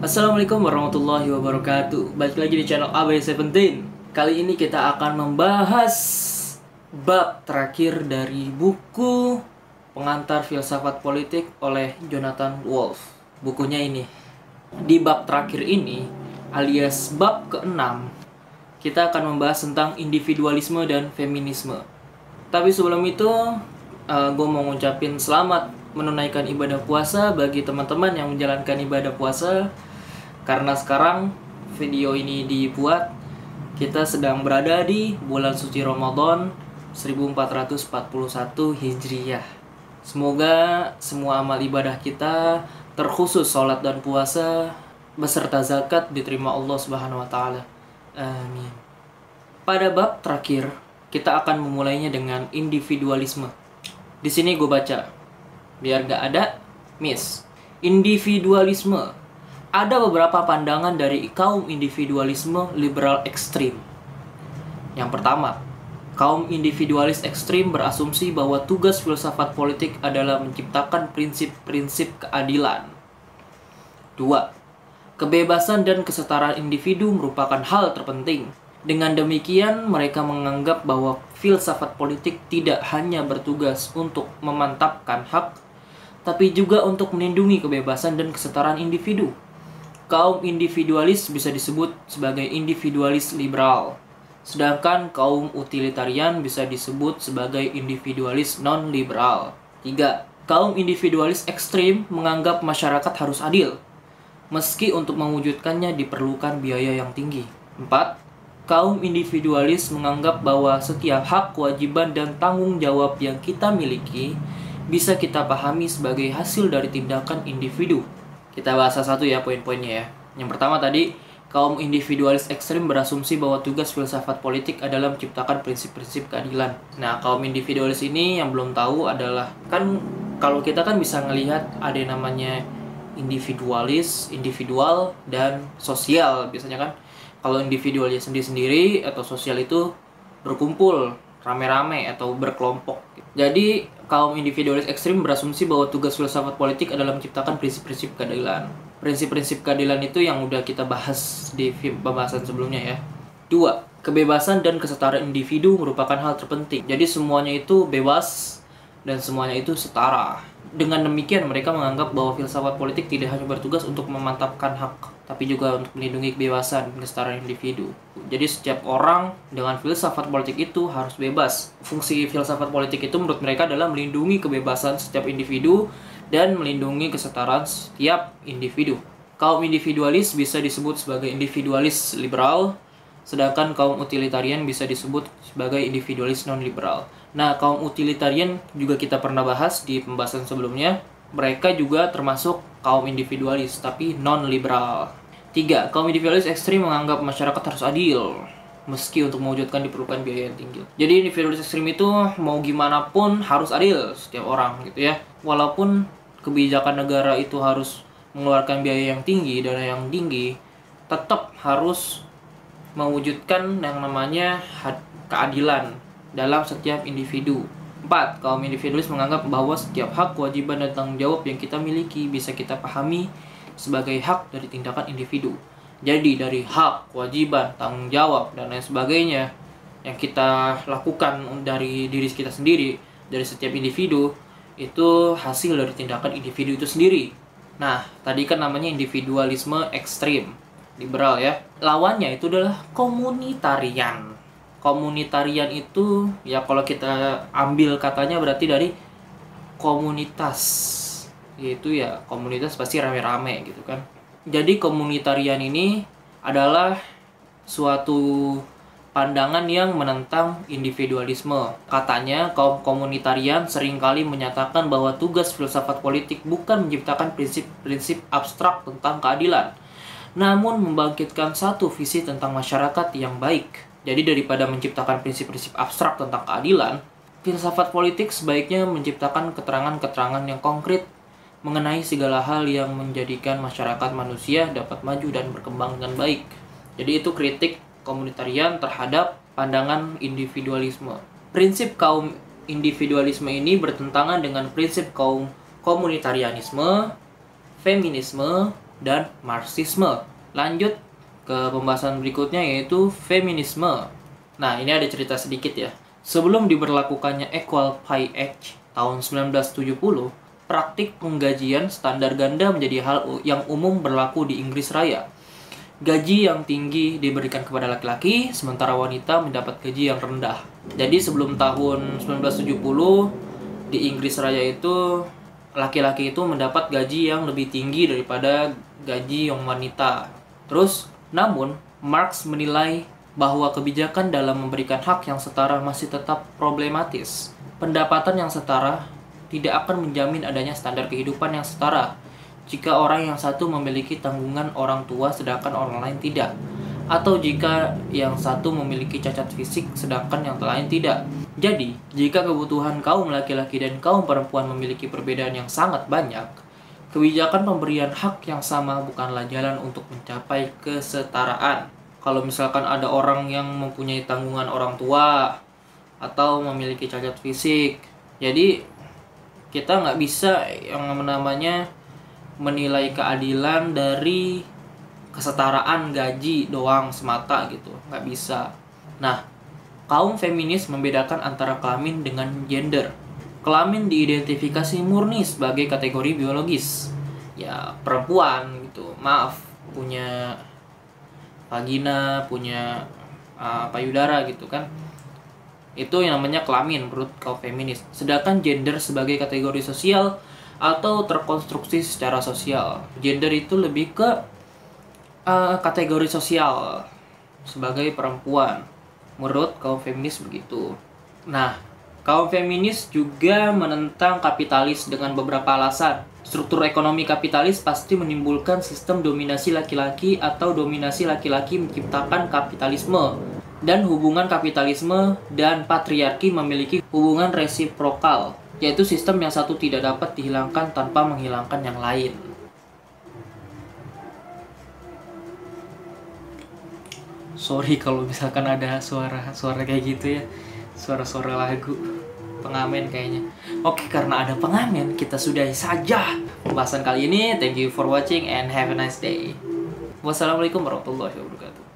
Assalamualaikum warahmatullahi wabarakatuh. Balik lagi di channel AB17 Kali ini kita akan membahas Bab terakhir dari buku Pengantar Filsafat Politik oleh Jonathan Wolff. Bukunya ini. Di bab terakhir ini Alias bab ke-6 Kita akan membahas tentang individualisme dan feminisme. Tapi sebelum itu uh, Gue mau ngucapin selamat menunaikan ibadah puasa bagi teman-teman yang menjalankan ibadah puasa karena sekarang video ini dibuat kita sedang berada di bulan suci Ramadan 1441 Hijriyah. Semoga semua amal ibadah kita terkhusus sholat dan puasa beserta zakat diterima Allah Subhanahu wa taala. Amin. Pada bab terakhir, kita akan memulainya dengan individualisme. Di sini gue baca biar gak ada miss. Individualisme. Ada beberapa pandangan dari kaum individualisme liberal ekstrim. Yang pertama, kaum individualis ekstrim berasumsi bahwa tugas filsafat politik adalah menciptakan prinsip-prinsip keadilan. Dua, kebebasan dan kesetaraan individu merupakan hal terpenting. Dengan demikian, mereka menganggap bahwa filsafat politik tidak hanya bertugas untuk memantapkan hak tapi juga untuk melindungi kebebasan dan kesetaraan individu. Kaum individualis bisa disebut sebagai individualis liberal, sedangkan kaum utilitarian bisa disebut sebagai individualis non-liberal. 3. Kaum individualis ekstrim menganggap masyarakat harus adil, meski untuk mewujudkannya diperlukan biaya yang tinggi. 4. Kaum individualis menganggap bahwa setiap hak, kewajiban, dan tanggung jawab yang kita miliki bisa kita pahami sebagai hasil dari tindakan individu. Kita bahas satu ya poin-poinnya ya. Yang pertama tadi, kaum individualis ekstrim berasumsi bahwa tugas filsafat politik adalah menciptakan prinsip-prinsip keadilan. Nah, kaum individualis ini yang belum tahu adalah kan kalau kita kan bisa ngelihat ada yang namanya individualis, individual dan sosial biasanya kan. Kalau individualnya sendiri-sendiri atau sosial itu berkumpul rame-rame atau berkelompok. Jadi kaum individualis ekstrim berasumsi bahwa tugas filsafat politik adalah menciptakan prinsip-prinsip keadilan. Prinsip-prinsip keadilan itu yang udah kita bahas di pembahasan sebelumnya ya. Dua, kebebasan dan kesetaraan individu merupakan hal terpenting. Jadi semuanya itu bebas dan semuanya itu setara. Dengan demikian mereka menganggap bahwa filsafat politik tidak hanya bertugas untuk memantapkan hak, tapi juga untuk melindungi kebebasan dan kesetaraan individu. Jadi setiap orang dengan filsafat politik itu harus bebas. Fungsi filsafat politik itu menurut mereka adalah melindungi kebebasan setiap individu dan melindungi kesetaraan setiap individu. Kaum individualis bisa disebut sebagai individualis liberal, sedangkan kaum utilitarian bisa disebut sebagai individualis non-liberal. Nah, kaum utilitarian juga kita pernah bahas di pembahasan sebelumnya. Mereka juga termasuk kaum individualis, tapi non-liberal. Tiga, kaum individualis ekstrim menganggap masyarakat harus adil, meski untuk mewujudkan diperlukan biaya yang tinggi. Jadi individualis ekstrim itu mau gimana pun harus adil setiap orang gitu ya. Walaupun kebijakan negara itu harus mengeluarkan biaya yang tinggi, dana yang tinggi, tetap harus mewujudkan yang namanya keadilan dalam setiap individu. Empat, kaum individualis menganggap bahwa setiap hak, kewajiban, dan tanggung jawab yang kita miliki bisa kita pahami sebagai hak dari tindakan individu. Jadi dari hak, kewajiban, tanggung jawab dan lain sebagainya yang kita lakukan dari diri kita sendiri, dari setiap individu itu hasil dari tindakan individu itu sendiri. Nah, tadi kan namanya individualisme ekstrim, liberal ya. Lawannya itu adalah komunitarian. Komunitarian itu ya kalau kita ambil katanya berarti dari komunitas yaitu ya komunitas pasti rame-rame gitu kan jadi komunitarian ini adalah suatu pandangan yang menentang individualisme. Katanya, kaum komunitarian sering kali menyatakan bahwa tugas filsafat politik bukan menciptakan prinsip-prinsip abstrak tentang keadilan, namun membangkitkan satu visi tentang masyarakat yang baik. Jadi daripada menciptakan prinsip-prinsip abstrak tentang keadilan, filsafat politik sebaiknya menciptakan keterangan-keterangan yang konkret mengenai segala hal yang menjadikan masyarakat manusia dapat maju dan berkembang dengan baik. Jadi itu kritik komunitarian terhadap pandangan individualisme. Prinsip kaum individualisme ini bertentangan dengan prinsip kaum komunitarianisme, feminisme, dan Marxisme. Lanjut ke pembahasan berikutnya yaitu feminisme. Nah, ini ada cerita sedikit ya. Sebelum diberlakukannya Equal Pay Act tahun 1970, praktik penggajian standar ganda menjadi hal yang umum berlaku di Inggris Raya. Gaji yang tinggi diberikan kepada laki-laki, sementara wanita mendapat gaji yang rendah. Jadi sebelum tahun 1970 di Inggris Raya itu laki-laki itu mendapat gaji yang lebih tinggi daripada gaji yang wanita. Terus namun, Marx menilai bahwa kebijakan dalam memberikan hak yang setara masih tetap problematis. Pendapatan yang setara tidak akan menjamin adanya standar kehidupan yang setara jika orang yang satu memiliki tanggungan orang tua sedangkan orang lain tidak atau jika yang satu memiliki cacat fisik sedangkan yang lain tidak. Jadi, jika kebutuhan kaum laki-laki dan kaum perempuan memiliki perbedaan yang sangat banyak, Kebijakan pemberian hak yang sama bukanlah jalan untuk mencapai kesetaraan. Kalau misalkan ada orang yang mempunyai tanggungan orang tua atau memiliki cacat fisik, jadi kita nggak bisa yang namanya menilai keadilan dari kesetaraan gaji doang semata gitu, nggak bisa. Nah, kaum feminis membedakan antara kelamin dengan gender. Kelamin diidentifikasi murni sebagai kategori biologis. Ya perempuan gitu maaf punya vagina punya uh, payudara gitu kan. Itu yang namanya kelamin menurut kaum feminis. Sedangkan gender sebagai kategori sosial atau terkonstruksi secara sosial. Gender itu lebih ke uh, kategori sosial sebagai perempuan menurut kaum feminis begitu nah Kaum feminis juga menentang kapitalis dengan beberapa alasan. Struktur ekonomi kapitalis pasti menimbulkan sistem dominasi laki-laki atau dominasi laki-laki menciptakan kapitalisme. Dan hubungan kapitalisme dan patriarki memiliki hubungan resiprokal, yaitu sistem yang satu tidak dapat dihilangkan tanpa menghilangkan yang lain. Sorry kalau misalkan ada suara-suara kayak gitu ya suara-suara lagu pengamen kayaknya. Oke, karena ada pengamen, kita sudahi saja pembahasan kali ini. Thank you for watching and have a nice day. Wassalamualaikum warahmatullahi wabarakatuh.